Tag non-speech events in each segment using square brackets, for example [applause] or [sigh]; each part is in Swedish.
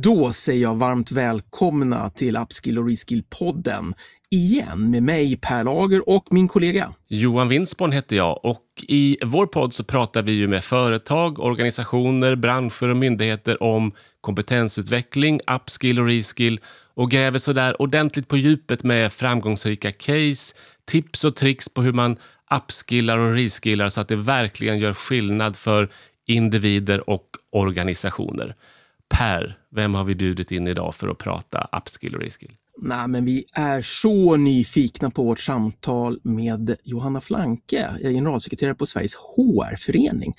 Då säger jag varmt välkomna till Upskill och Reskill-podden igen med mig Per Lager och min kollega Johan Winsborn heter jag och i vår podd så pratar vi ju med företag, organisationer, branscher och myndigheter om kompetensutveckling, upskill och reskill och gräver sådär ordentligt på djupet med framgångsrika case, tips och tricks på hur man upskillar och reskillar så att det verkligen gör skillnad för individer och organisationer. Per, vem har vi bjudit in idag för att prata upskill och reskill? Nej, men vi är så nyfikna på vårt samtal med Johanna Flanke, generalsekreterare på Sveriges HR-förening.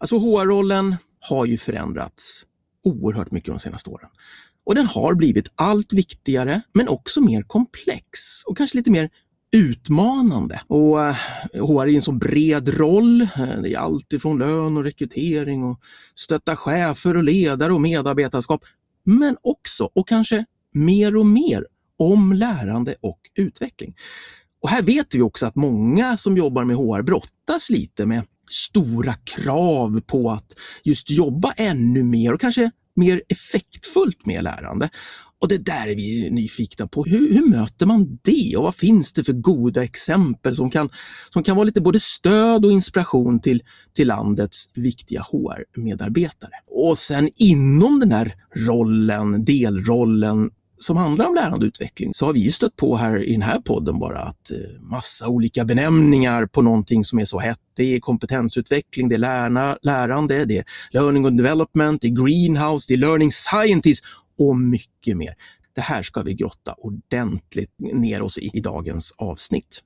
Alltså HR-rollen har ju förändrats oerhört mycket de senaste åren. Och den har blivit allt viktigare, men också mer komplex och kanske lite mer utmanande. Och eh, HR är en så bred roll. Eh, Det är allt ifrån lön och rekrytering och stötta chefer och ledare och medarbetarskap. Men också, och kanske mer och mer, om lärande och utveckling. Och här vet vi också att många som jobbar med HR brottas lite med stora krav på att just jobba ännu mer och kanske mer effektfullt med lärande. Och det där är vi nyfikna på. Hur, hur, möter man det och vad finns det för goda exempel som kan, som kan vara lite både stöd och inspiration till, till landets viktiga HR-medarbetare? Och sen inom den här rollen, delrollen, som handlar om lärande och utveckling så har vi stött på här i den här podden bara att eh, massa olika benämningar på någonting som är så hett. Det är kompetensutveckling, det är lärna, lärande, det är learning and development, det är greenhouse, det är learning scientist och mycket mer. Det här ska vi grotta ordentligt ner oss i i dagens avsnitt.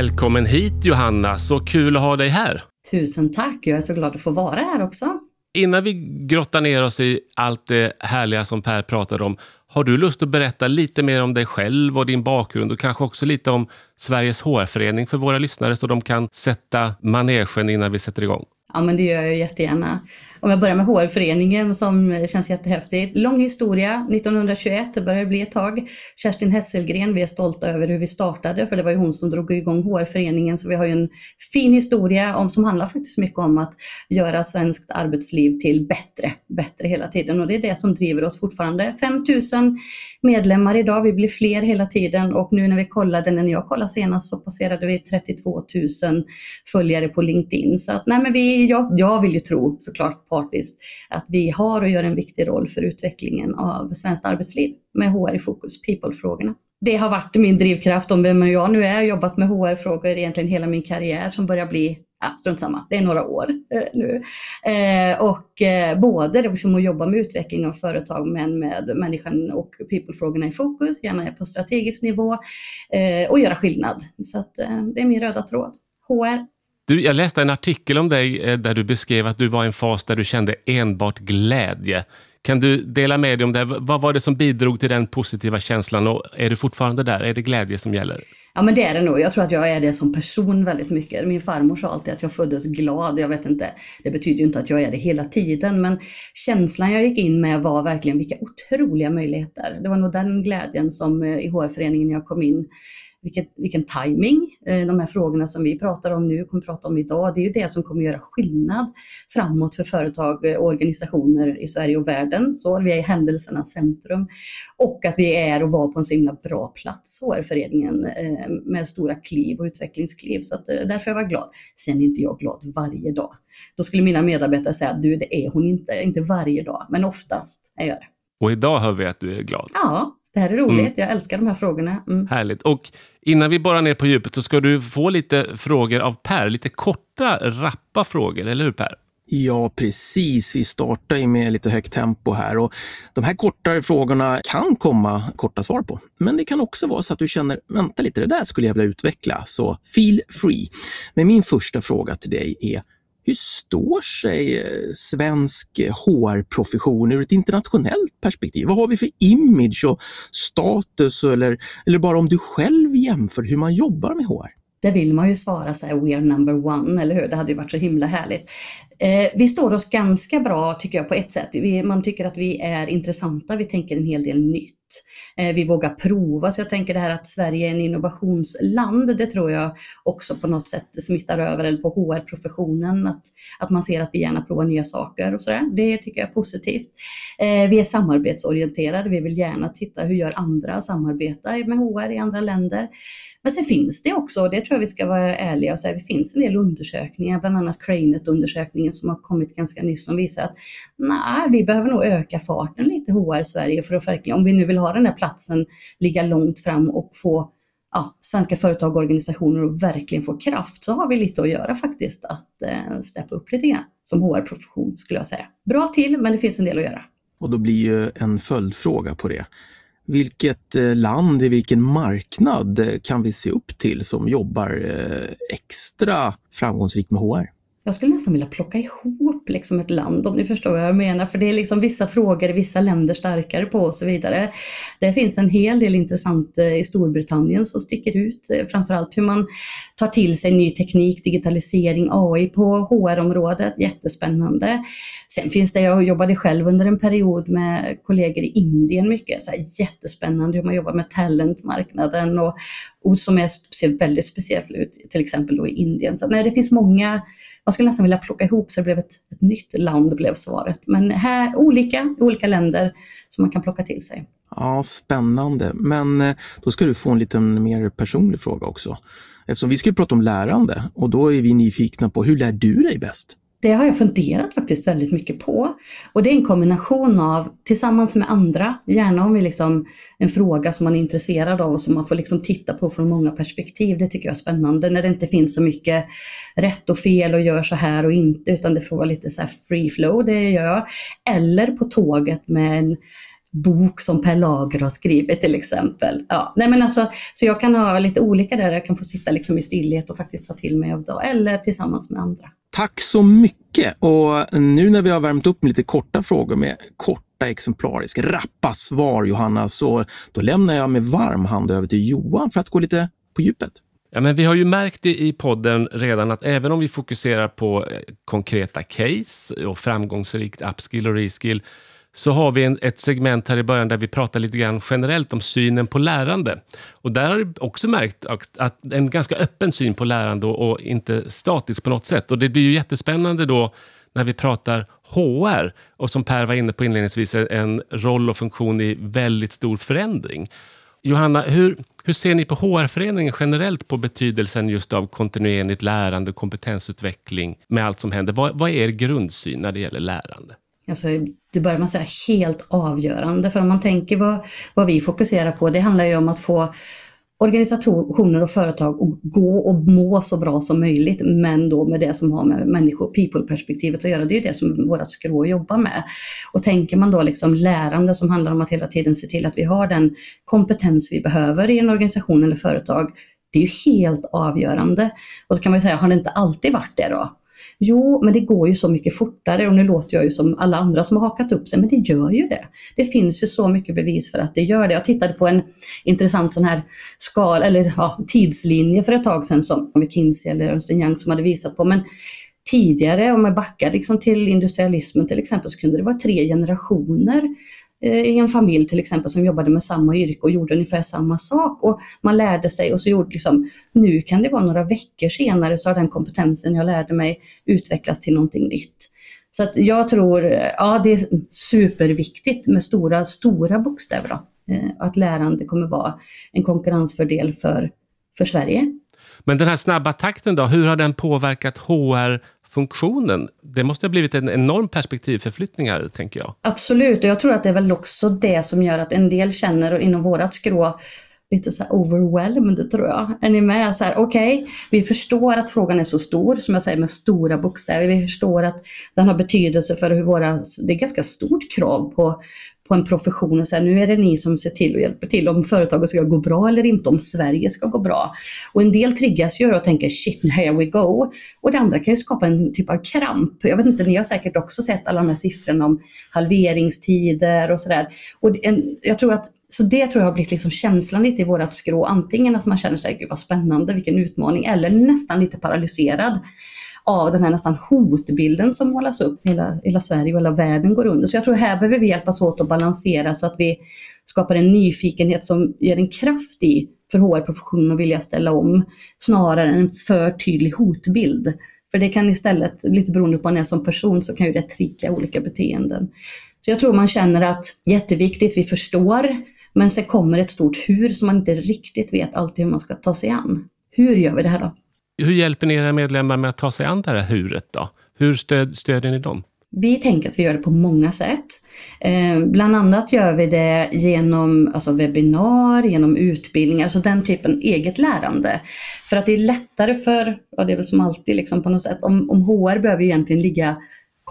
Välkommen hit Johanna, så kul att ha dig här. Tusen tack, jag är så glad att få vara här också. Innan vi grottar ner oss i allt det härliga som Per pratade om, har du lust att berätta lite mer om dig själv och din bakgrund och kanske också lite om Sveriges HR-förening för våra lyssnare så de kan sätta manegen innan vi sätter igång? Ja, men det gör jag jättegärna. Om jag börjar med HR-föreningen som känns jättehäftigt. Lång historia, 1921, det börjar bli ett tag. Kerstin Hesselgren, vi är stolta över hur vi startade, för det var ju hon som drog igång HR-föreningen, så vi har ju en fin historia om, som handlar faktiskt mycket om att göra svenskt arbetsliv till bättre, bättre hela tiden. Och det är det som driver oss fortfarande. 5000 medlemmar idag, vi blir fler hela tiden och nu när vi kollade, när jag kollade senast så passerade vi 32 000 följare på LinkedIn. Så att, nej men vi, jag, jag vill ju tro såklart partiskt att vi har och gör en viktig roll för utvecklingen av svenskt arbetsliv med HR i fokus, people-frågorna. Det har varit min drivkraft om vem jag nu är. Jag har jobbat med HR-frågor egentligen hela min karriär som börjar bli ja, strunt samma, det är några år eh, nu. Eh, och eh, både liksom att jobba med utveckling av företag men med människan och people-frågorna i fokus, gärna på strategisk nivå eh, och göra skillnad. Så att, eh, det är min röda tråd. HR, du, jag läste en artikel om dig eh, där du beskrev att du var i en fas där du kände enbart glädje. Kan du dela med dig om det? Vad var det som bidrog till den positiva känslan och är du fortfarande där? Är det glädje som gäller? Ja men det är det nog. Jag tror att jag är det som person väldigt mycket. Min farmor sa alltid att jag föddes glad. Jag vet inte, det betyder ju inte att jag är det hela tiden men känslan jag gick in med var verkligen vilka otroliga möjligheter. Det var nog den glädjen som eh, i HR-föreningen jag kom in vilket, vilken timing. Eh, de här frågorna som vi pratar om nu, kommer prata om idag, det är ju det som kommer göra skillnad framåt för företag och organisationer i Sverige och världen. Så vi är i händelsernas centrum. Och att vi är och var på en så himla bra plats, HR-föreningen, eh, med stora kliv och utvecklingskliv. Så att, eh, därför är jag glad. Sen är inte jag glad varje dag. Då skulle mina medarbetare säga, du det är hon inte, inte varje dag, men oftast är jag det. Och idag hör vi att du är glad. Ja, det här är roligt. Mm. Jag älskar de här frågorna. Mm. Härligt. Och innan vi borrar ner på djupet så ska du få lite frågor av Per. Lite korta, rappa frågor, eller hur Per? Ja, precis. Vi startar ju med lite högt tempo här och de här kortare frågorna kan komma korta svar på. Men det kan också vara så att du känner, vänta lite, det där skulle jag vilja utveckla, så feel free. Men min första fråga till dig är, hur står sig eh, svensk eh, HR-profession ur ett internationellt perspektiv? Vad har vi för image och status eller, eller bara om du själv jämför hur man jobbar med HR? Där vill man ju svara så här, we are number one, eller hur? Det hade ju varit så himla härligt. Eh, vi står oss ganska bra tycker jag på ett sätt. Vi, man tycker att vi är intressanta, vi tänker en hel del nytt. Eh, vi vågar prova, så jag tänker det här att Sverige är en innovationsland, det tror jag också på något sätt smittar över, eller på HR-professionen, att, att man ser att vi gärna provar nya saker och sådär. Det tycker jag är positivt. Eh, vi är samarbetsorienterade, vi vill gärna titta hur gör andra samarbeta med HR i andra länder. Men sen finns det också, och det tror jag vi ska vara ärliga och säga, det finns en del undersökningar, bland annat Cranet-undersökningen som har kommit ganska nyss som visar att nej, vi behöver nog öka farten lite HR Sverige för att verkligen, om vi nu vill ha den här platsen, ligga långt fram och få ja, svenska företag och organisationer att verkligen få kraft så har vi lite att göra faktiskt att eh, steppa upp lite grann som HR-profession skulle jag säga. Bra till, men det finns en del att göra. Och då blir ju en följdfråga på det. Vilket eh, land i vilken marknad eh, kan vi se upp till som jobbar eh, extra framgångsrikt med HR? Jag skulle nästan vilja plocka ihop liksom ett land om ni förstår vad jag menar. För det är liksom vissa frågor vissa länder starkare på och så vidare. Det finns en hel del intressant eh, i Storbritannien som sticker ut. Eh, framförallt hur man tar till sig ny teknik, digitalisering, AI på HR-området. Jättespännande. Sen finns det, jag jobbade själv under en period med kollegor i Indien mycket. Så här, jättespännande hur man jobbar med talentmarknaden och, och som är, ser väldigt speciellt ut, till exempel då i Indien. Så nej, det finns många man skulle nästan vilja plocka ihop så det blev ett, ett nytt land blev svaret. Men här, olika, olika länder som man kan plocka till sig. Ja, spännande. Men eh, då ska du få en liten mer personlig fråga också. Eftersom vi ska prata om lärande och då är vi nyfikna på hur lär du dig bäst? Det har jag funderat faktiskt väldigt mycket på. Och det är en kombination av, tillsammans med andra, gärna om vi liksom en fråga som man är intresserad av och som man får liksom titta på från många perspektiv. Det tycker jag är spännande när det inte finns så mycket rätt och fel och gör så här och inte, utan det får vara lite så free flow, det gör jag. Eller på tåget med en bok som Per Lager har skrivit till exempel. Ja, nej men alltså, så jag kan ha lite olika där, jag kan få sitta liksom i stillhet och faktiskt ta till mig av det, eller tillsammans med andra. Tack så mycket! Och nu när vi har värmt upp med lite korta frågor med korta exemplariska, rappa svar Johanna, så då lämnar jag med varm hand över till Johan för att gå lite på djupet. Ja, men vi har ju märkt i podden redan att även om vi fokuserar på eh, konkreta case och framgångsrikt upskill och reskill så har vi en, ett segment här i början där vi pratar lite grann generellt om synen på lärande. Och där har vi också märkt att, en ganska öppen syn på lärande och, och, inte statisk på något sätt. Och det blir ju jättespännande då när vi pratar HR och som Per var inne på inledningsvis, en roll och funktion i väldigt stor förändring. Johanna, hur, hur ser ni på HR-föreningen generellt på betydelsen just av kontinuerligt lärande och kompetensutveckling med allt som händer? Vad, vad är er grundsyn när det gäller lärande? Alltså, det börjar man säga helt avgörande. För om man tänker vad, vad vi fokuserar på, det handlar ju om att få organisationer och företag att gå och må så bra som möjligt, men då med det som har med människor, people-perspektivet att göra. Det är det som vårt skrå jobbar med. Och tänker man då liksom lärande som handlar om att hela tiden se till att vi har den kompetens vi behöver i en organisation eller företag, det är ju helt avgörande. Och då kan man ju säga, har det inte alltid varit det då? Jo, men det går ju så mycket fortare och nu låter jag ju som alla andra som har hakat upp sig, men det gör ju det. Det finns ju så mycket bevis för att det gör det. Jag tittade på en intressant sån här skal, eller ja, tidslinje för ett tag sedan som McKinsey eller Ernst Young som hade visat på. Men tidigare, om man backar liksom till industrialismen till exempel, så kunde det vara tre generationer Eh, i en familj till exempel som jobbade med samma yrke och gjorde ungefär samma sak. Och man lärde sig och så gjorde liksom, nu kan det vara några veckor senare så har den kompetensen jag lärde mig utvecklats till någonting nytt. Så att jag tror, ja det är superviktigt med stora, stora bokstäver då. Eh, att lärande kommer vara en konkurrensfördel för, för Sverige. Men den här snabba takten då, hur har den påverkat HR funktionen. Det måste ha blivit en enorm perspektivförflyttning här, tänker jag. Absolut, och jag tror att det är väl också det som gör att en del känner inom vårat skrå lite så här overwhelmed tror jag. Är ni med? Så här, okej, okay, vi förstår att frågan är så stor, som jag säger med stora bokstäver. Vi förstår att den har betydelse för hur våra, det är ganska stort krav på, på en profession och säga nu är det ni som ser till och hjälper till om företaget ska gå bra eller inte, om Sverige ska gå bra. Och en del triggas ju och tänker shit, here we go. Och det andra kan ju skapa en typ av kramp. Jag vet inte, ni har säkert också sett alla de här siffrorna om halveringstider och sådär. Och en, jag tror att så det tror jag har blivit liksom känslan lite i vårat skrå. Antingen att man känner sig, gud vad spännande, vilken utmaning, eller nästan lite paralyserad av den här nästan hotbilden som målas upp. Hela, hela Sverige och hela världen går under. Så jag tror här behöver vi hjälpas åt att balansera så att vi skapar en nyfikenhet som ger en kraft i för HR-professionen att vilja ställa om, snarare än en för tydlig hotbild. För det kan istället, lite beroende på när man är som person, så kan ju det trigga olika beteenden. Så jag tror man känner att jätteviktigt, vi förstår, men sen kommer ett stort hur som man inte riktigt vet alltid hur man ska ta sig an. Hur gör vi det här då? Hur hjälper ni era medlemmar med att ta sig an det här huret då? Hur stöd, stödjer ni dem? Vi tänker att vi gör det på många sätt. Eh, bland annat gör vi det genom alltså webbinar, genom utbildningar, alltså den typen eget lärande. För att det är lättare för, ja det är väl som alltid liksom på något sätt, om, om HR behöver egentligen ligga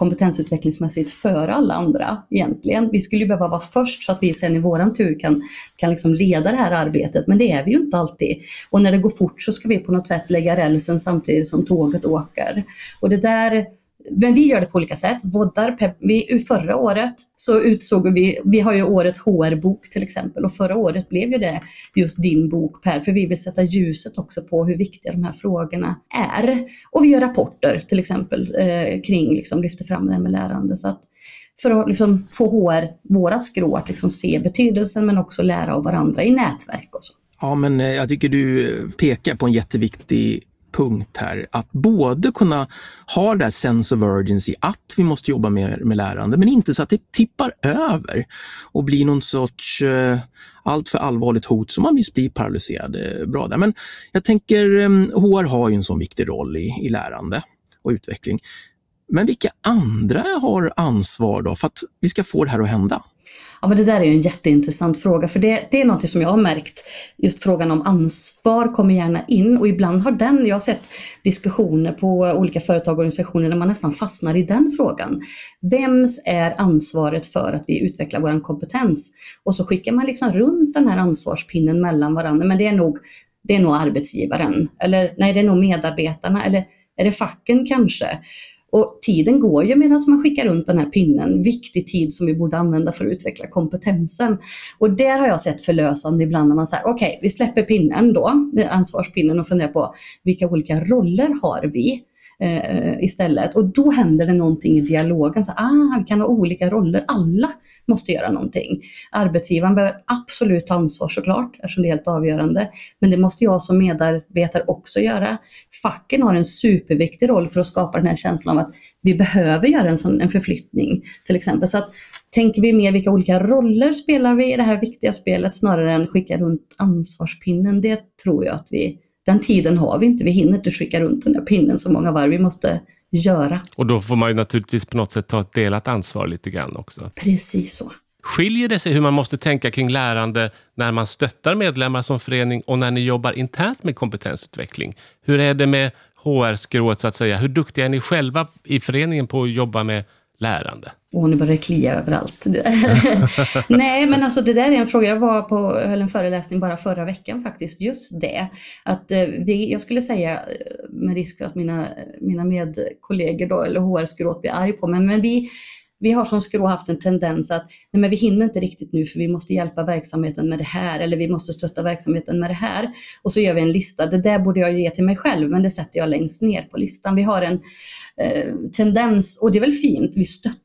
kompetensutvecklingsmässigt före alla andra egentligen. Vi skulle ju behöva vara först så att vi sen i våran tur kan, kan liksom leda det här arbetet, men det är vi ju inte alltid. Och när det går fort så ska vi på något sätt lägga rälsen samtidigt som tåget åker. Och det där men vi gör det på olika sätt. Boddar, vi, förra året så utsåg vi, vi har ju årets HR-bok till exempel och förra året blev ju det just din bok Per, för vi vill sätta ljuset också på hur viktiga de här frågorna är. Och vi gör rapporter till exempel eh, kring, liksom, lyfter fram det här med lärande. Så att för att liksom, få HR, vårat skrå, att liksom se betydelsen men också lära av varandra i nätverk och så. Ja, men eh, jag tycker du pekar på en jätteviktig punkt här. Att både kunna ha det här sense of urgency, att vi måste jobba med, med lärande, men inte så att det tippar över och blir någon sorts eh, allt för allvarligt hot som man visst blir paralyserad. Eh, bra där. Men jag tänker, eh, HR har ju en sån viktig roll i, i lärande och utveckling. Men vilka andra har ansvar då för att vi ska få det här att hända? Ja, men det där är en jätteintressant fråga, för det, det är något som jag har märkt. Just frågan om ansvar kommer gärna in och ibland har den, jag har sett diskussioner på olika företag och organisationer där man nästan fastnar i den frågan. Vems är ansvaret för att vi utvecklar vår kompetens? Och så skickar man liksom runt den här ansvarspinnen mellan varandra, men det är nog, det är nog arbetsgivaren, eller nej, det är nog medarbetarna, eller är det facken kanske? Och tiden går ju medan man skickar runt den här pinnen, viktig tid som vi borde använda för att utveckla kompetensen. Och där har jag sett förlösande ibland när man säger okej, okay, vi släpper pinnen då, ansvarspinnen och funderar på vilka olika roller har vi? Eh, istället. Och då händer det någonting i dialogen. Så, ah, vi kan ha olika roller, alla måste göra någonting. Arbetsgivaren behöver absolut ta ansvar såklart, eftersom det är helt avgörande. Men det måste jag som medarbetare också göra. Facken har en superviktig roll för att skapa den här känslan av att vi behöver göra en, sån, en förflyttning till exempel. Så att, tänker vi mer vilka olika roller spelar vi i det här viktiga spelet snarare än skicka runt ansvarspinnen. Det tror jag att vi den tiden har vi inte. Vi hinner inte skicka runt den där pinnen så många varv. Vi måste göra. Och då får man ju naturligtvis på något sätt ta ett delat ansvar lite grann också. Precis så. Skiljer det sig hur man måste tänka kring lärande när man stöttar medlemmar som förening och när ni jobbar internt med kompetensutveckling? Hur är det med HR-skrået så att säga? Hur duktiga är ni själva i föreningen på att jobba med lärande? Och nu börjar det klia överallt. [laughs] Nej, men alltså det där är en fråga. Jag var på, höll en föreläsning bara förra veckan faktiskt, just det. Att eh, vi, jag skulle säga, eh, med risk för att mina, mina medkollegor då, eller HR-skråt blir arg på mig, men vi, vi har som skrå haft en tendens att nej men vi hinner inte riktigt nu för vi måste hjälpa verksamheten med det här eller vi måste stötta verksamheten med det här. Och så gör vi en lista. Det där borde jag ge till mig själv men det sätter jag längst ner på listan. Vi har en Eh, tendens, och det är väl fint, vi stöttar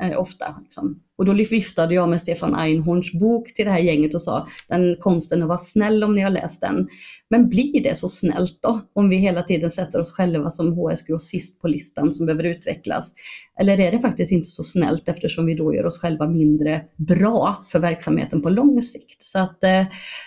eh, ofta. Liksom. Och då viftade jag med Stefan Einhorns bok till det här gänget och sa, den konsten att vara snäll om ni har läst den. Men blir det så snällt då? Om vi hela tiden sätter oss själva som HS-grossist på listan som behöver utvecklas. Eller är det faktiskt inte så snällt eftersom vi då gör oss själva mindre bra för verksamheten på lång sikt? Så att eh,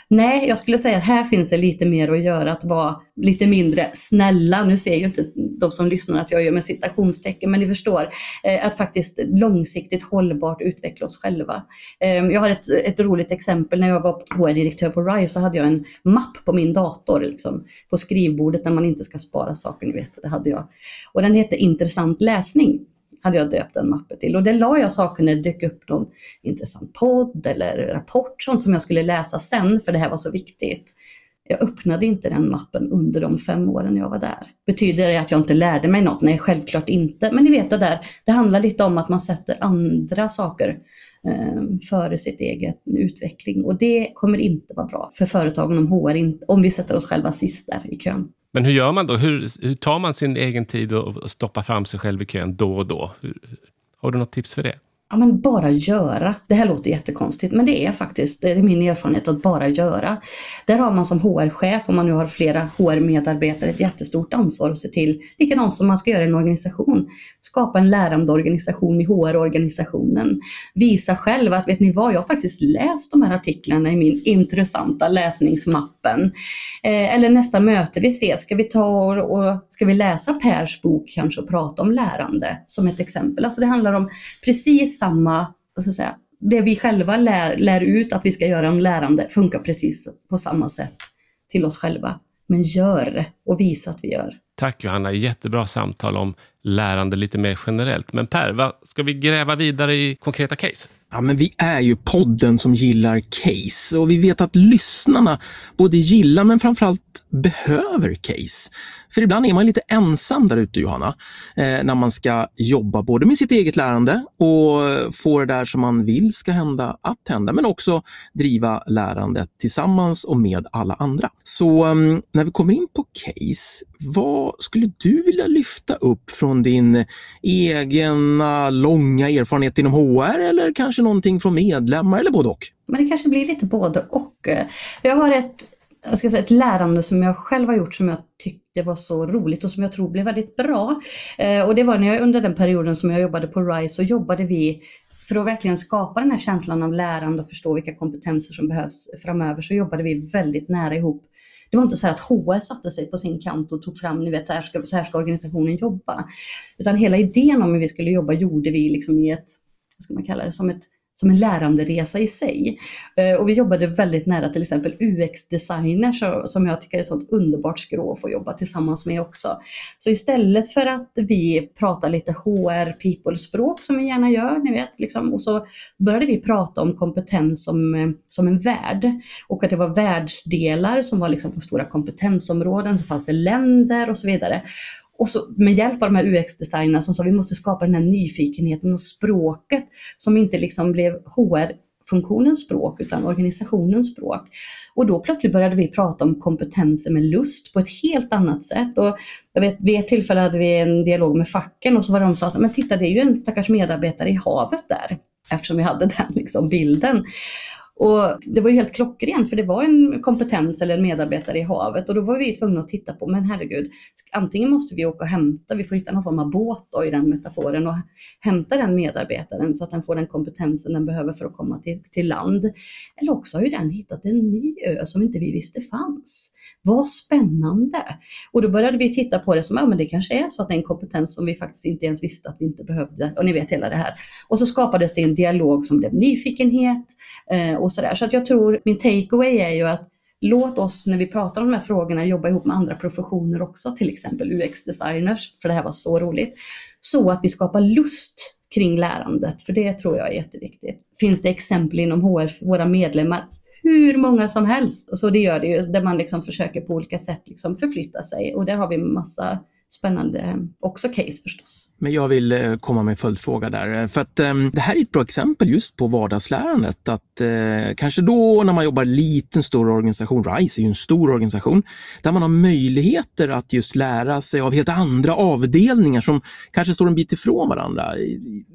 nej, jag skulle säga att här finns det lite mer att göra, att vara lite mindre snälla. Nu ser ju inte de som lyssnar att jag gör med citationstecken, men ni förstår. Eh, att faktiskt långsiktigt hållbart utveckla oss själva. Ehm, jag har ett, ett roligt exempel. När jag var HR-direktör på RISE så hade jag en mapp på min dator liksom, på skrivbordet när man inte ska spara saker, ni vet, det hade jag. Och den hette intressant läsning. hade jag döpt den mappen till. Och det la jag saker när det dök upp någon intressant podd eller rapport, sånt som jag skulle läsa sen, för det här var så viktigt. Jag öppnade inte den mappen under de fem åren jag var där. Betyder det att jag inte lärde mig något? Nej, självklart inte. Men ni vet det där, det handlar lite om att man sätter andra saker eh, före sitt eget utveckling. Och det kommer inte vara bra för företagen om HR, om vi sätter oss själva sist där i kön. Men hur gör man då? Hur, hur tar man sin egen tid och stoppar fram sig själv i kön då och då? Hur, har du något tips för det? Ja, men bara göra. Det här låter jättekonstigt, men det är faktiskt det är min erfarenhet att bara göra. Där har man som HR-chef, om man nu har flera HR-medarbetare, ett jättestort ansvar att se till, likadant som man ska göra i en organisation, skapa en lärande organisation i HR-organisationen. Visa själv att, vet ni vad, jag har faktiskt läst de här artiklarna i min intressanta läsningsmappen. Eh, eller nästa möte vi ses, ska vi ta och, och ska vi läsa Pers bok kanske och prata om lärande som ett exempel. Alltså det handlar om precis samma, vad ska jag säga, det vi själva lär, lär ut att vi ska göra om lärande funkar precis på samma sätt till oss själva. Men gör och visa att vi gör. Tack Johanna, jättebra samtal om lärande lite mer generellt. Men Per, vad, ska vi gräva vidare i konkreta case? Ja, men vi är ju podden som gillar case och vi vet att lyssnarna både gillar men framförallt behöver case. För ibland är man lite ensam där ute, Johanna, eh, när man ska jobba både med sitt eget lärande och få det där som man vill ska hända att hända, men också driva lärandet tillsammans och med alla andra. Så mm, när vi kommer in på case, vad skulle du vilja lyfta upp från din egna långa erfarenhet inom HR eller kanske någonting från medlemmar eller både och? Men det kanske blir lite både och. Jag har ett jag ska säga, ett lärande som jag själv har gjort som jag tyckte var så roligt och som jag tror blev väldigt bra. Eh, och det var när jag under den perioden som jag jobbade på RISE så jobbade vi för att verkligen skapa den här känslan av lärande och förstå vilka kompetenser som behövs framöver så jobbade vi väldigt nära ihop. Det var inte så att HR satte sig på sin kant och tog fram, ni vet, så här ska, så här ska organisationen jobba. Utan hela idén om hur vi skulle jobba gjorde vi liksom i ett, vad ska man kalla det, som ett som en läranderesa i sig. Eh, och vi jobbade väldigt nära till exempel UX-designers som jag tycker är ett sånt underbart skrå att få jobba tillsammans med också. Så istället för att vi pratar lite HR people-språk som vi gärna gör, ni vet, liksom, och så började vi prata om kompetens som, eh, som en värld och att det var världsdelar som var liksom på stora kompetensområden, så fanns det länder och så vidare. Och så med hjälp av de här UX-designerna som sa vi måste skapa den här nyfikenheten och språket som inte liksom blev HR funktionens språk utan organisationens språk. Och då plötsligt började vi prata om kompetenser med lust på ett helt annat sätt. Och jag vet, vid ett tillfälle hade vi en dialog med facken och så var de sa att men titta det är ju en stackars medarbetare i havet där eftersom vi hade den liksom bilden. Och det var ju helt klockrent för det var en kompetens eller en medarbetare i havet och då var vi tvungna att titta på, men herregud, antingen måste vi åka och hämta, vi får hitta någon form av båt då, i den metaforen och hämta den medarbetaren så att den får den kompetensen den behöver för att komma till, till land. Eller också har ju den hittat en ny ö som inte vi visste fanns. Vad spännande! Och då började vi titta på det som, ja men det kanske är så att det är en kompetens som vi faktiskt inte ens visste att vi inte behövde. Och ni vet hela det här. Och så skapades det en dialog som blev nyfikenhet eh, och sådär. Så att jag tror, min takeaway är ju att låt oss när vi pratar om de här frågorna jobba ihop med andra professioner också, till exempel UX-designers, för det här var så roligt. Så att vi skapar lust kring lärandet, för det tror jag är jätteviktigt. Finns det exempel inom HR, våra medlemmar, hur många som helst. Så det gör det ju, där man liksom försöker på olika sätt liksom förflytta sig. Och där har vi massa spännande eh, också case förstås. Men jag vill eh, komma med en följdfråga där. Eh, för att um, det här är ett bra exempel just på vardagslärandet. Att uh, kanske då när man jobbar i liten stor organisation, RISE är ju en stor organisation, där man har möjligheter att just lära sig av helt andra avdelningar som kanske står en bit ifrån varandra.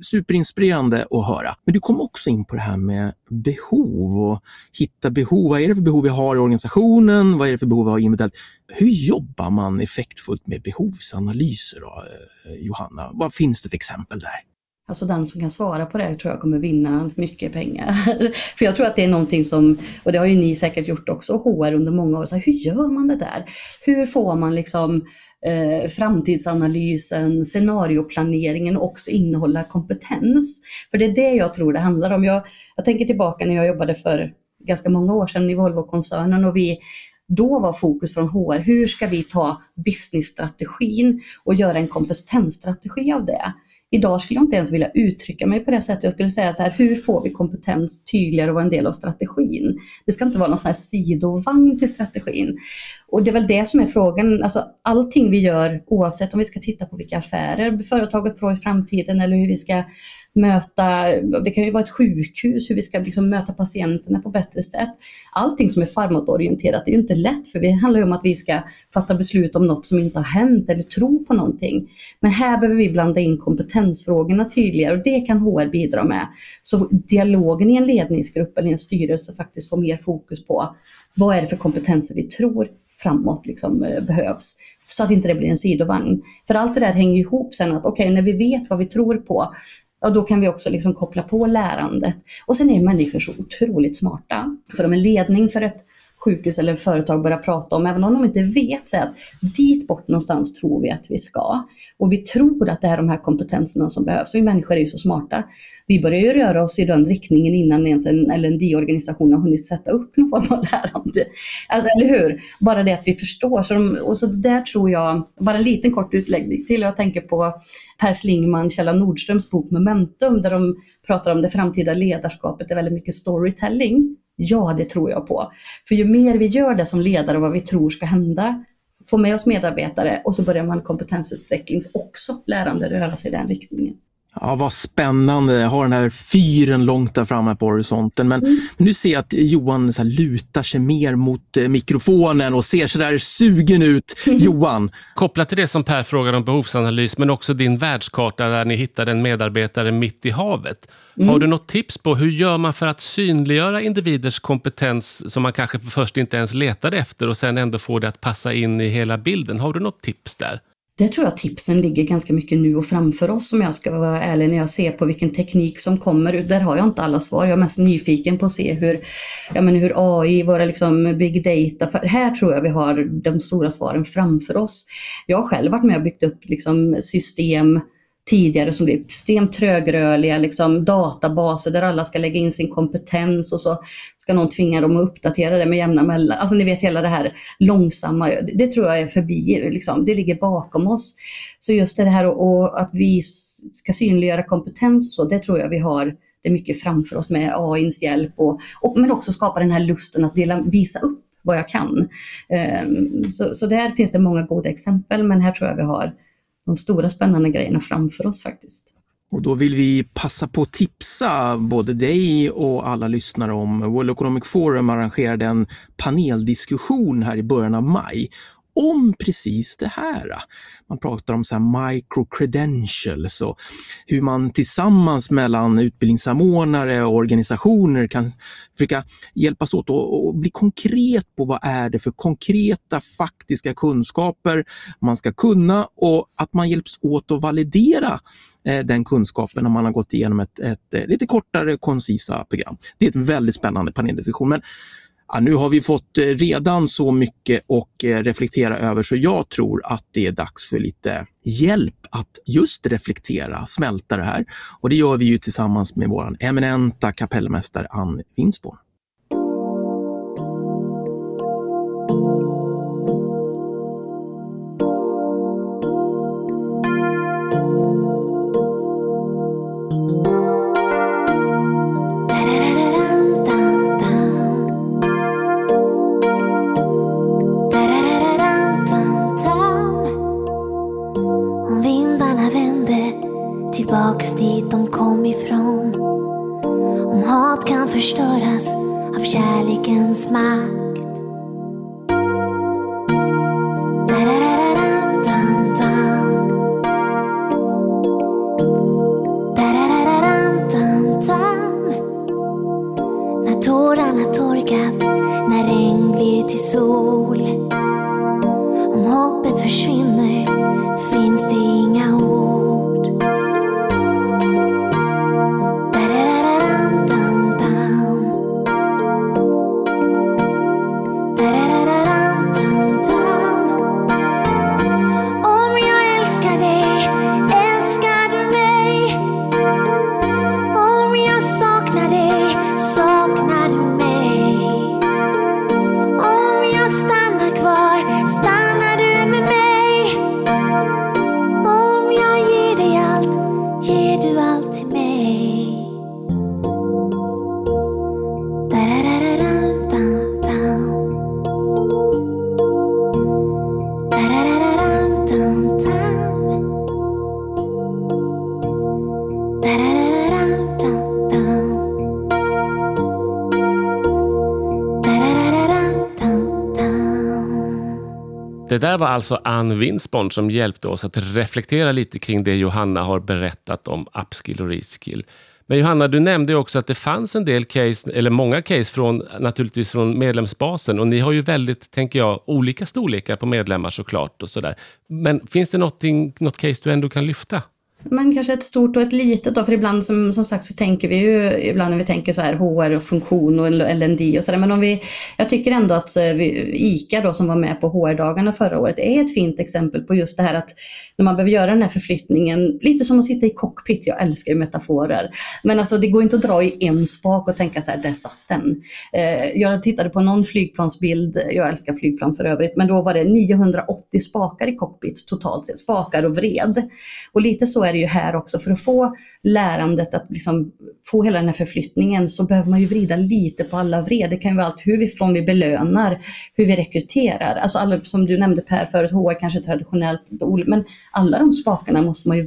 Superinspirerande att höra. Men du kom också in på det här med behov och hitta behov. Vad är det för behov vi har i organisationen? Vad är det för behov vi har individuellt? Hur jobbar man effektfullt med behovsanalyser då, eh, Johanna? Vad finns det för exempel där? Alltså den som kan svara på det tror jag kommer vinna mycket pengar. [laughs] För jag tror att det är någonting som, och det har ju ni säkert gjort också, HR under många år, så här, hur gör man det där? Hur får man liksom eh, framtidsanalysen, scenarioplaneringen också innehålla kompetens? För det är det jag tror det handlar om. Jag, jag tänker tillbaka när jag jobbade för ganska många år sedan i Volvo-koncernen och vi då var fokus från HR, hur ska vi ta businessstrategin och göra en kompetensstrategi av det? Idag skulle jag inte ens vilja uttrycka mig på det sättet. Jag skulle säga så här, hur får vi kompetens tydligare och vara en del av strategin? Det ska inte vara någon sån här sidovagn till strategin. Och det är väl det som är frågan. Alltså, allting vi gör, oavsett om vi ska titta på vilka affärer företaget får i framtiden eller hur vi ska möta, det kan ju vara ett sjukhus, hur vi ska liksom möta patienterna på bättre sätt. Allting som är farmatorienterat är ju inte lätt för det handlar ju om att vi ska fatta beslut om något som inte har hänt eller tro på någonting. Men här behöver vi blanda in kompetensfrågorna tydligare och det kan HR bidra med. Så dialogen i en ledningsgrupp eller i en styrelse faktiskt får mer fokus på vad är det för kompetenser vi tror framåt liksom, eh, behövs. Så att inte det blir en sidovagn. För allt det där hänger ihop sen att okej, okay, när vi vet vad vi tror på, ja då kan vi också liksom koppla på lärandet. Och sen är människor så otroligt smarta. För de är ledning för ett sjukhus eller företag börjar prata om, även om de inte vet, säga att dit bort någonstans tror vi att vi ska. Och vi tror att det är de här kompetenserna som behövs. Vi människor är ju så smarta. Vi börjar ju röra oss i den riktningen innan ens en LND-organisation har hunnit sätta upp någon form av lärande. Alltså, eller hur? Bara det att vi förstår. Så de, och så där tror jag, bara en liten kort utläggning till, jag tänker på Per Slingman, Kjell Nordströms bok Momentum, där de pratar om det framtida ledarskapet, det är väldigt mycket storytelling. Ja, det tror jag på. För ju mer vi gör det som ledare vad vi tror ska hända, få med oss medarbetare och så börjar man kompetensutvecklings också lärande röra sig i den riktningen. Ja, vad spännande. Jag har den här fyren långt där framme på horisonten. Men, mm. nu ser jag att Johan så lutar sig mer mot eh, mikrofonen och ser så där sugen ut. Mm. Johan? Kopplat till det som Per frågade om behovsanalys, men också din världskarta där ni hittade en medarbetare mitt i havet. Mm. Har du något tips på hur gör man för att synliggöra individers kompetens som man kanske först inte ens letade efter och sen ändå få det att passa in i hela bilden? Har du något tips där? Det tror jag tipsen ligger ganska mycket nu och framför oss om jag ska vara ärlig när jag ser på vilken teknik som kommer. Där har jag inte alla svar. Jag är mest nyfiken på att se hur, ja, men hur AI, våra liksom big data, för här tror jag vi har de stora svaren framför oss. Jag har själv varit med och byggt upp liksom system tidigare som blir extremt trögrörliga liksom databaser där alla ska lägga in sin kompetens och så ska någon tvinga dem att uppdatera det med jämna mellan. Alltså ni vet hela det här långsamma, det tror jag är förbi, liksom. det ligger bakom oss. Så just det här och, att vi ska synliggöra kompetens och så, det tror jag vi har det mycket framför oss med AIns hjälp och, och men också skapa den här lusten att dela, visa upp vad jag kan. Um, så, så där finns det många goda exempel men här tror jag vi har de stora spännande grejerna framför oss faktiskt. Och då vill vi passa på att tipsa både dig och alla lyssnare om World Economic Forum arrangerade en paneldiskussion här i början av maj om precis det här. Man pratar om så här micro-credentials och hur man tillsammans mellan utbildningssamordnare och organisationer kan försöka hjälpas åt och, bli konkret på vad är det för konkreta faktiska kunskaper man ska kunna och att man hjälps åt att validera eh, den kunskapen när man har gått igenom ett, ett, ett lite kortare koncisa program. Det är ett väldigt spännande paneldiskussion. Men Ja, nu har vi fått eh, redan så mycket att eh, reflektera över så jag tror att det är dags för lite hjälp att just reflektera, smälta det här. Och det gör vi ju tillsammans med vår eminenta kapellmästare Ann Winsborn. Det där var alltså Ann Winsborn som hjälpte oss att reflektera lite kring det Johanna har berättat om upskill och reskill. Men Johanna, du nämnde också att det fanns en del case, eller många case från, naturligtvis från medlemsbasen och ni har ju väldigt, tänker jag, olika storlekar på medlemmar såklart och sådär. Men finns det något case du ändå kan lyfta? Men kanske ett stort och ett litet då, för ibland som, som sagt så tänker vi ju, ibland när vi tänker så här HR och funktion och LND och sådär, men om vi, jag tycker ändå att eh, vi, ICA då som var med på HR-dagarna förra året är ett fint exempel på just det här att när man behöver göra den här förflyttningen, lite som att sitta i cockpit, jag älskar ju metaforer, men alltså det går inte att dra i en spak och tänka så här, där satt den. Eh, jag tittade på någon flygplansbild, jag älskar flygplan för övrigt, men då var det 980 spakar i cockpit totalt sett, spakar och vred. Och lite så är det ju här också. För att få lärandet att liksom få hela den här förflyttningen så behöver man ju vrida lite på alla vred. Det kan ju vara allt hur vi, från vi belönar, hur vi rekryterar. Alltså alla, som du nämnde Per förut, HR kanske traditionellt, men alla de spakarna måste man ju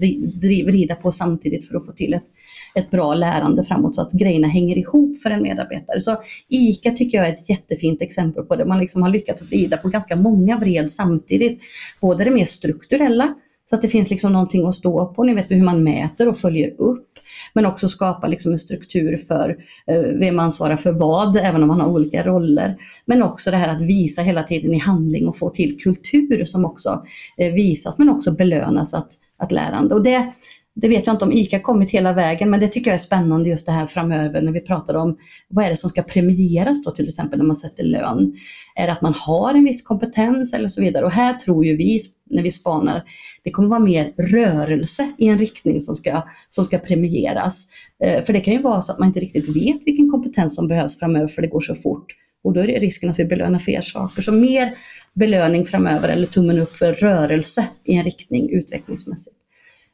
vrida på samtidigt för att få till ett ett bra lärande framåt så att grejerna hänger ihop för en medarbetare. Så ICA tycker jag är ett jättefint exempel på det. Man liksom har lyckats vrida på ganska många vred samtidigt. Både det mer strukturella, så att det finns liksom någonting att stå på, ni vet hur man mäter och följer upp. Men också skapa liksom en struktur för eh, vem ansvarar för vad, även om man har olika roller. Men också det här att visa hela tiden i handling och få till kultur som också eh, visas men också belönas att, att lärande. Och det, det vet jag inte om ICA kommit hela vägen, men det tycker jag är spännande just det här framöver när vi pratar om vad är det som ska premieras då till exempel när man sätter lön. Är det att man har en viss kompetens eller så vidare? Och här tror ju vi när vi spanar, det kommer vara mer rörelse i en riktning som ska, som ska premieras. Eh, för det kan ju vara så att man inte riktigt vet vilken kompetens som behövs framöver för det går så fort. Och då är det risken att vi belönar fel saker. Så mer belöning framöver eller tummen upp för rörelse i en riktning utvecklingsmässigt.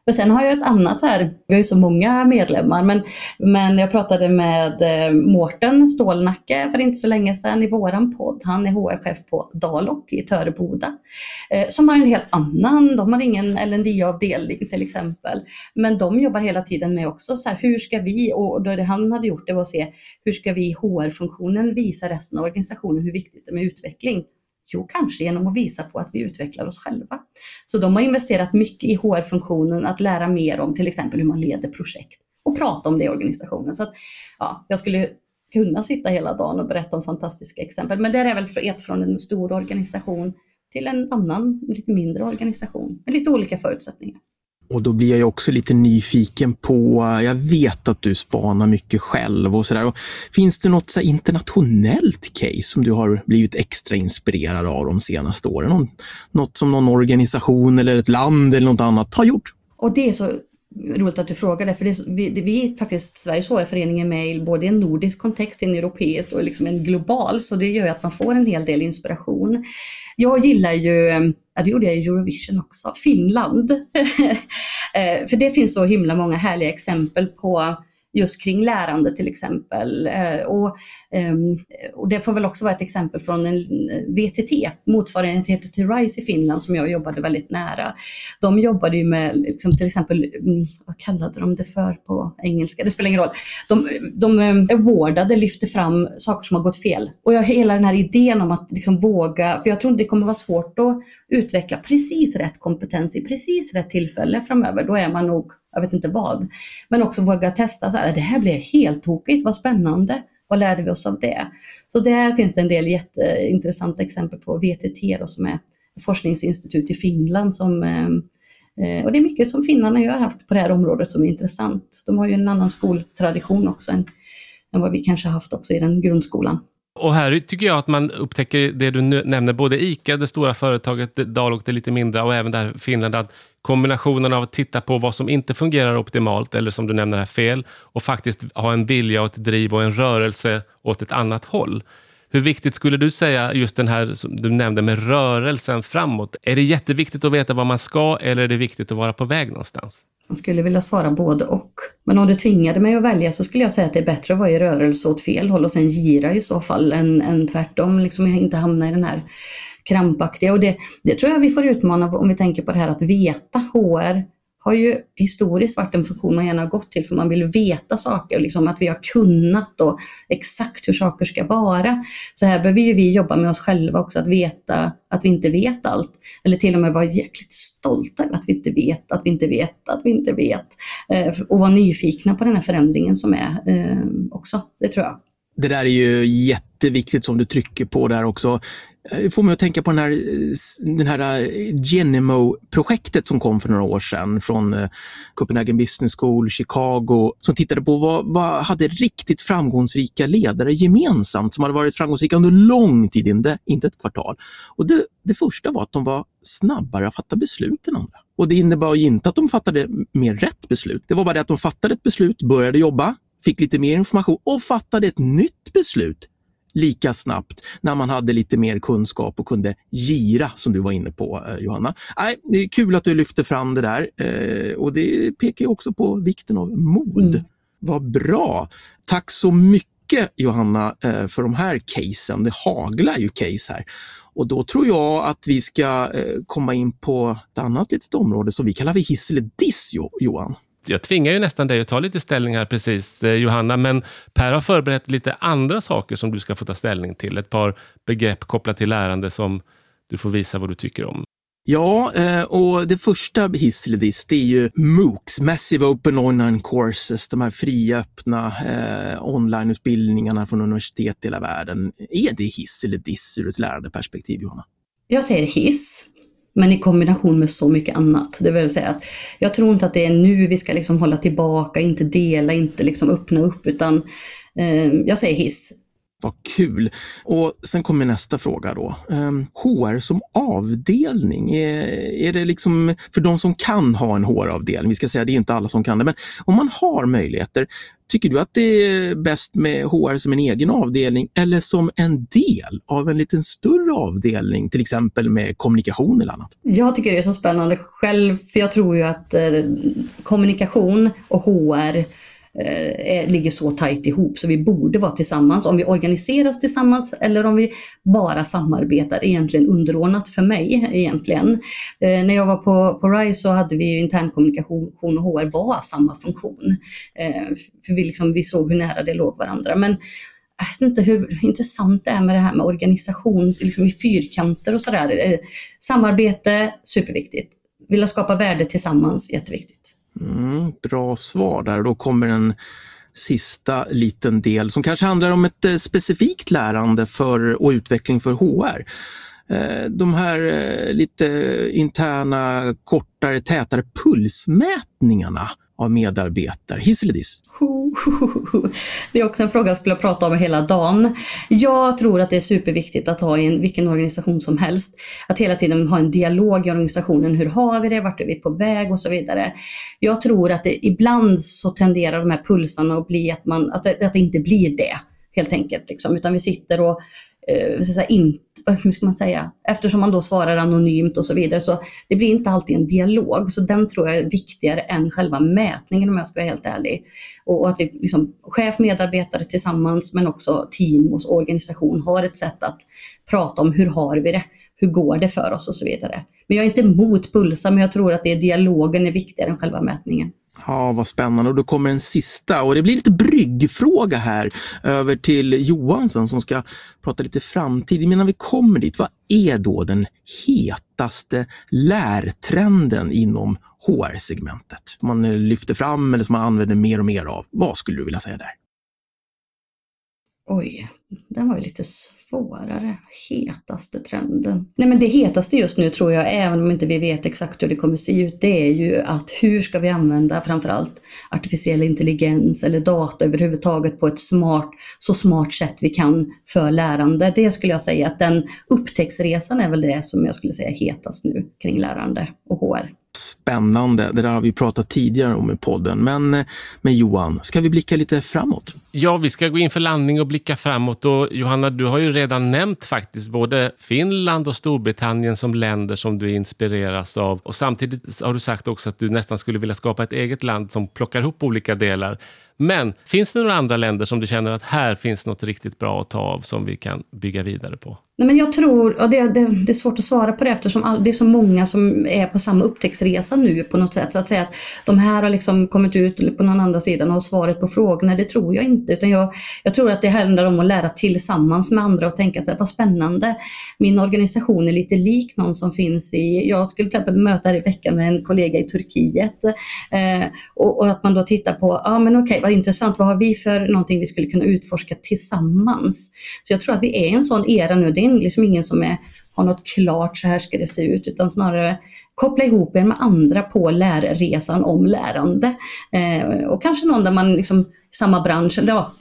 Men sen har jag ett annat här, vi har ju så många medlemmar, men, men jag pratade med eh, Mårten Stålnacke för inte så länge sedan i våran podd. Han är HR-chef på Dalok i Töreboda. Eh, som har en helt annan, de har ingen LND-avdelning till exempel. Men de jobbar hela tiden med också så här, hur ska vi, och det han hade gjort det var att se, hur ska vi i HR-funktionen visa resten av organisationen hur viktigt det är med utveckling? Jo, kanske genom att visa på att vi utvecklar oss själva. Så de har investerat mycket i HR-funktionen, att lära mer om till exempel hur man leder projekt och prata om det i organisationen. Så att, ja, jag skulle kunna sitta hela dagen och berätta om fantastiska exempel, men det är väl ett från en stor organisation till en annan, lite mindre organisation med lite olika förutsättningar. Och då blir jag också lite nyfiken på, jag vet att du spanar mycket själv och sådär. Finns det något så internationellt case som du har blivit extra inspirerad av de senaste åren? Någon, något som någon organisation eller ett land eller något annat har gjort? Och det är så roligt att du frågar det, för det är, vi, vi är faktiskt Sveriges HR-förening är med i både en nordisk kontext, en europeisk och liksom en global, så det gör att man får en hel del inspiration. Jag gillar ju, ja det gjorde jag i Eurovision också, Finland. [laughs] Eh, för det finns så himla många härliga exempel på just kring lärande till exempel. Eh, och, ehm, och det får väl också vara ett exempel från en eh, VTT, motsvarigheten till RISE i Finland som jag jobbade väldigt nära. De jobbade ju med liksom, till exempel, mm, vad kallade de det för på engelska? Det spelar ingen roll. De, de eh, awardade, lyfte fram saker som har gått fel. Och jag, hela den här idén om att liksom våga, för jag tror det kommer vara svårt att utveckla precis rätt kompetens i precis rätt tillfälle framöver. Då är man nog jag vet inte vad. Men också våga testa, så här, det här blev helt tokigt, vad spännande. Vad lärde vi oss av det? Så där finns det en del jätteintressanta exempel på VTT då, som är forskningsinstitut i Finland som eh, eh, och det är mycket som finnarna gör haft på det här området som är intressant. De har ju en annan skoltradition också än, än vad vi kanske haft också i den grundskolan. Och här tycker jag att man upptäcker det du nämner, både ICA, det stora företaget, Dalok, det lite mindre och även där Finland, att kombinationen av att titta på vad som inte fungerar optimalt eller som du nämner här, fel och faktiskt ha en vilja och ett driv och en rörelse åt ett annat håll. Hur viktigt skulle du säga just den här som du nämnde med rörelsen framåt? Är det jätteviktigt att veta vad man ska eller är det viktigt att vara på väg någonstans? Jag skulle vilja svara både och. Men om du tvingade mig att välja så skulle jag säga att det är bättre att vara i rörelse åt fel håll och sen gira i så fall än, än tvärtom, liksom inte hamna i den här krampaktiga. Och det, det tror jag vi får utmana om vi tänker på det här att veta HR har ju historiskt varit en funktion man gärna har gått till för man vill veta saker, liksom att vi har kunnat och exakt hur saker ska vara. Så här behöver ju vi jobba med oss själva också, att veta att vi inte vet allt. Eller till och med vara jäkligt stolta över att vi inte vet, att vi inte vet, att vi inte vet. Eh, och vara nyfikna på den här förändringen som är eh, också, det tror jag. Det där är ju jätteviktigt som du trycker på där också. Det får mig att tänka på den här, eh, den här eh, Genimo-projektet som kom för några år sedan från Copenhagen Business School, Chicago, som tittade på vad, vad hade riktigt framgångsrika ledare gemensamt, som hade varit framgångsrika under lång tid, inte, inte ett kvartal. Och det, det första var att de var snabbare att fatta beslut än andra. Och det innebar inte att de fattade mer rätt beslut. Det var bara det att de fattade ett beslut, började jobba, fick lite mer information och fattade ett nytt beslut lika snabbt när man hade lite mer kunskap och kunde gira, som du var inne på eh, Johanna. Nej, det är kul att du lyfter fram det där eh, och det pekar också på vikten av mod. Mm. Vad bra! Tack så mycket Johanna eh, för de här casen. Det haglar ju case här. Och då tror jag att vi ska komma in på ett annat litet område som vi kallar för hiss eller diss, Johan jag tvingar ju nästan dig att ta lite ställning här precis, eh, Johanna, men Per har förberett lite andra saker som du ska få ta ställning till. Ett par begrepp kopplat till lärande som du får visa vad du tycker om. Ja, eh, och det första hiss eller diss, det är ju MOOCs, Massive Open Online Courses, de här fria, öppna eh, onlineutbildningarna från universitet i hela världen. Är det hiss eller diss ur ett lärandeperspektiv, Johanna? Jag säger hiss men i kombination med så mycket annat. Det vill säga att jag tror inte att det är nu vi ska liksom hålla tillbaka, inte dela, inte liksom öppna upp, utan eh, jag säger hiss. Vad kul! Och sen kommer nästa fråga då. Ehm, HR som avdelning, är, är det liksom för de som kan ha en HR-avdelning, vi ska säga det är inte alla som kan det, men om man har möjligheter, tycker du att det är bäst med HR som en egen avdelning eller som en del av en liten större avdelning, till exempel med kommunikation eller annat? Jag tycker det är så spännande själv, för jag tror ju att eh, kommunikation och HR Eh, eh, ligger så tajt ihop så vi borde vara tillsammans. Om vi organiseras tillsammans eller om vi bara samarbetar, egentligen underordnat för mig egentligen. Eh, när jag var på, på RISE så hade vi internkommunikation och HR var samma funktion. Eh, för vi, liksom, vi såg hur nära det låg varandra. Men jag vet inte hur intressant det är med det här med organisation liksom i fyrkanter och sådär. Eh, samarbete, superviktigt. Vilja skapa värde tillsammans, jätteviktigt. Mm, bra svar där. Då kommer en sista liten del som kanske handlar om ett eh, specifikt lärande för, och utveckling för HR. Eh, de här eh, lite interna, kortare, tätare pulsmätningarna av medarbetare. Hiss eller diss? [laughs] Det är också en fråga jag skulle prata om hela dagen. Jag tror att det är superviktigt att ha i en, vilken organisation som helst, att hela tiden ha en dialog i organisationen. Hur har vi det? Vart är vi på väg? Och så vidare. Jag tror att det, ibland så tenderar de här pulsarna att bli att, man, att, att det inte blir det helt enkelt. Liksom. Utan vi sitter och eh, så säga, inte, hur ska man säga, eftersom man då svarar anonymt och så vidare, så det blir inte alltid en dialog. Så den tror jag är viktigare än själva mätningen om jag ska vara helt ärlig. Och, och att vi, liksom, chef, medarbetare tillsammans, men också team och organisation har ett sätt att prata om hur har vi det? Hur går det för oss och så vidare. Men jag är inte emot pulsa, men jag tror att det är dialogen är viktigare än själva mätningen. Ja, vad spännande. Och då kommer en sista och det blir lite bryggfråga här över till Johansson som ska prata lite framtid. Innan vi kommer dit, vad är då den hetaste lärtrenden inom HR-segmentet? Man lyfter fram eller som man använder mer och mer av. Vad skulle du vilja säga där? Oj, den var ju lite svårare. Hetaste trenden. Nej men det hetaste just nu tror jag, även om inte vi vet exakt hur det kommer se ut, det är ju att hur ska vi använda framförallt artificiell intelligens eller data överhuvudtaget på ett smart, så smart sätt vi kan för lärande. Det skulle jag säga att den upptäcktsresan är väl det som jag skulle säga hetast nu kring lärande och HR. Spännande. Det där har vi pratat tidigare om i podden. Men, eh, men Johan, ska vi blicka lite framåt? Ja, vi ska gå in för landning och blicka framåt. Och Johanna, du har ju redan nämnt faktiskt både Finland och Storbritannien som länder som du inspireras av. Och samtidigt har du sagt också att du nästan skulle vilja skapa ett eget land som plockar ihop olika delar. Men finns det några andra länder som du känner att här finns något riktigt bra att ta av som vi kan bygga vidare på? Nej, men jag tror, och det, det, det, är svårt att svara på det eftersom all, det är så många som är på samma upptäcktsresa nu på något sätt. Så att säga att de här har liksom kommit ut på någon andra sidan och har svaret på frågorna, det tror jag inte. Utan jag, jag tror att det handlar om att lära tillsammans med andra och tänka sig vad spännande. Min organisation är lite lik någon som finns i, jag skulle till exempel möta här i veckan med en kollega i Turkiet. Eh, och, och, att man då tittar på, ja ah, men okej okay, vad intressant, vad har vi för någonting vi skulle kunna utforska tillsammans? Så jag tror att vi är i en sån era nu, det är liksom ingen som är, har något klart, så här ska det se ut, utan snarare koppla ihop er med andra på lärresan om lärande. Eh, och kanske någon där man liksom, samma bransch, ja,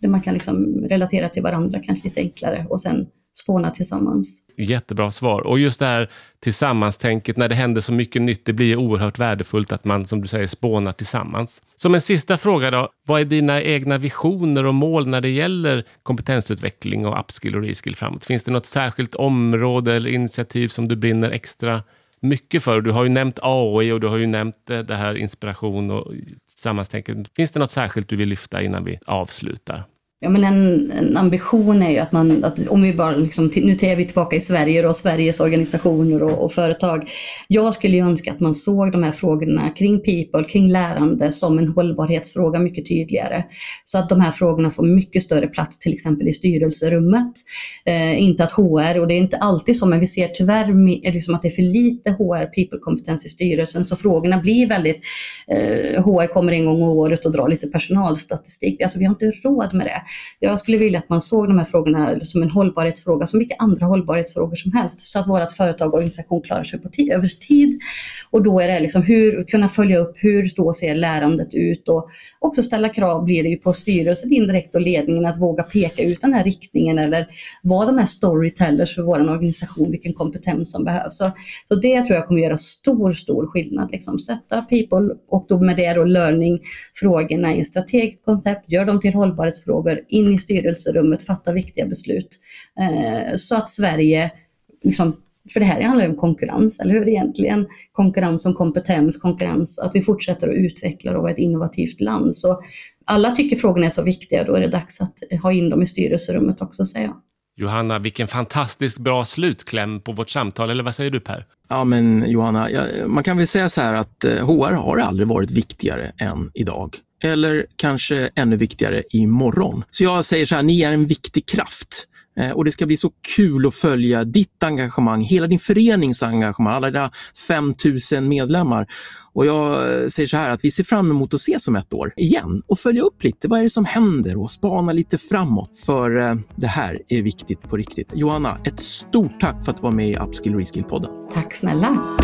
där man kan liksom relatera till varandra kanske lite enklare och sen spåna tillsammans. Jättebra svar. Och just det här tillsammans-tänket, när det händer så mycket nytt, det blir oerhört värdefullt att man, som du säger, spånar tillsammans. Som en sista fråga då, vad är dina egna visioner och mål när det gäller kompetensutveckling och upskill och reskill framåt? Finns det något särskilt område eller initiativ som du brinner extra mycket för? Du har ju nämnt AI och du har ju nämnt eh, det här inspiration och tillsammans-tänket. Finns det något särskilt du vill lyfta innan vi avslutar? Ja, men en, en, ambition är ju att man, att om vi bara liksom, nu är vi tillbaka i Sverige och Sveriges organisationer och, och, företag. Jag skulle ju önska att man såg de här frågorna kring people, kring lärande som en hållbarhetsfråga mycket tydligare. Så att de här frågorna får mycket större plats till exempel i styrelserummet. Eh, inte att HR, och det är inte alltid så, men vi ser tyvärr eh, liksom att det är för lite HR, people-kompetens i styrelsen, så frågorna blir väldigt, eh, HR kommer en gång om året och drar lite personalstatistik. Alltså vi har inte råd med det. Jag skulle vilja att man såg de här frågorna som en hållbarhetsfråga, som vilka andra hållbarhetsfrågor som helst, så att vårt företag och organisation klarar sig på över tid. Och då är det liksom hur, kunna följa upp, hur då ser lärandet ut och också ställa krav blir det ju på styrelsen indirekt och ledningen att våga peka ut den här riktningen eller vara de här storytellers för vår organisation, vilken kompetens som behövs. Så, så det tror jag kommer göra stor, stor skillnad. Liksom. Sätta people och då med det då learning-frågorna i strategiskt koncept, gör dem till hållbarhetsfrågor in i styrelserummet, fatta viktiga beslut. Eh, så att Sverige, liksom, för det här handlar om konkurrens, eller hur egentligen? Konkurrens om kompetens, konkurrens, att vi fortsätter att utveckla och vara ett innovativt land. Så alla tycker frågorna är så viktiga, då är det dags att ha in dem i styrelserummet också, säger jag. Johanna, vilken fantastiskt bra slutkläm på vårt samtal, eller vad säger du Per? Ja men Johanna, man kan väl säga så här att HR eh, har aldrig varit viktigare än idag eller kanske ännu viktigare imorgon. Så jag säger så här, ni är en viktig kraft. Eh, och det ska bli så kul att följa ditt engagemang, hela din förenings engagemang, alla dina 5000 medlemmar. Och jag eh, säger så här att vi ser fram emot att ses om ett år igen och följa upp lite. Vad är det som händer och spana lite framåt? För eh, det här är viktigt på riktigt. Johanna, ett stort tack för att du var med i Upskill Reskill-podden. Tack snälla.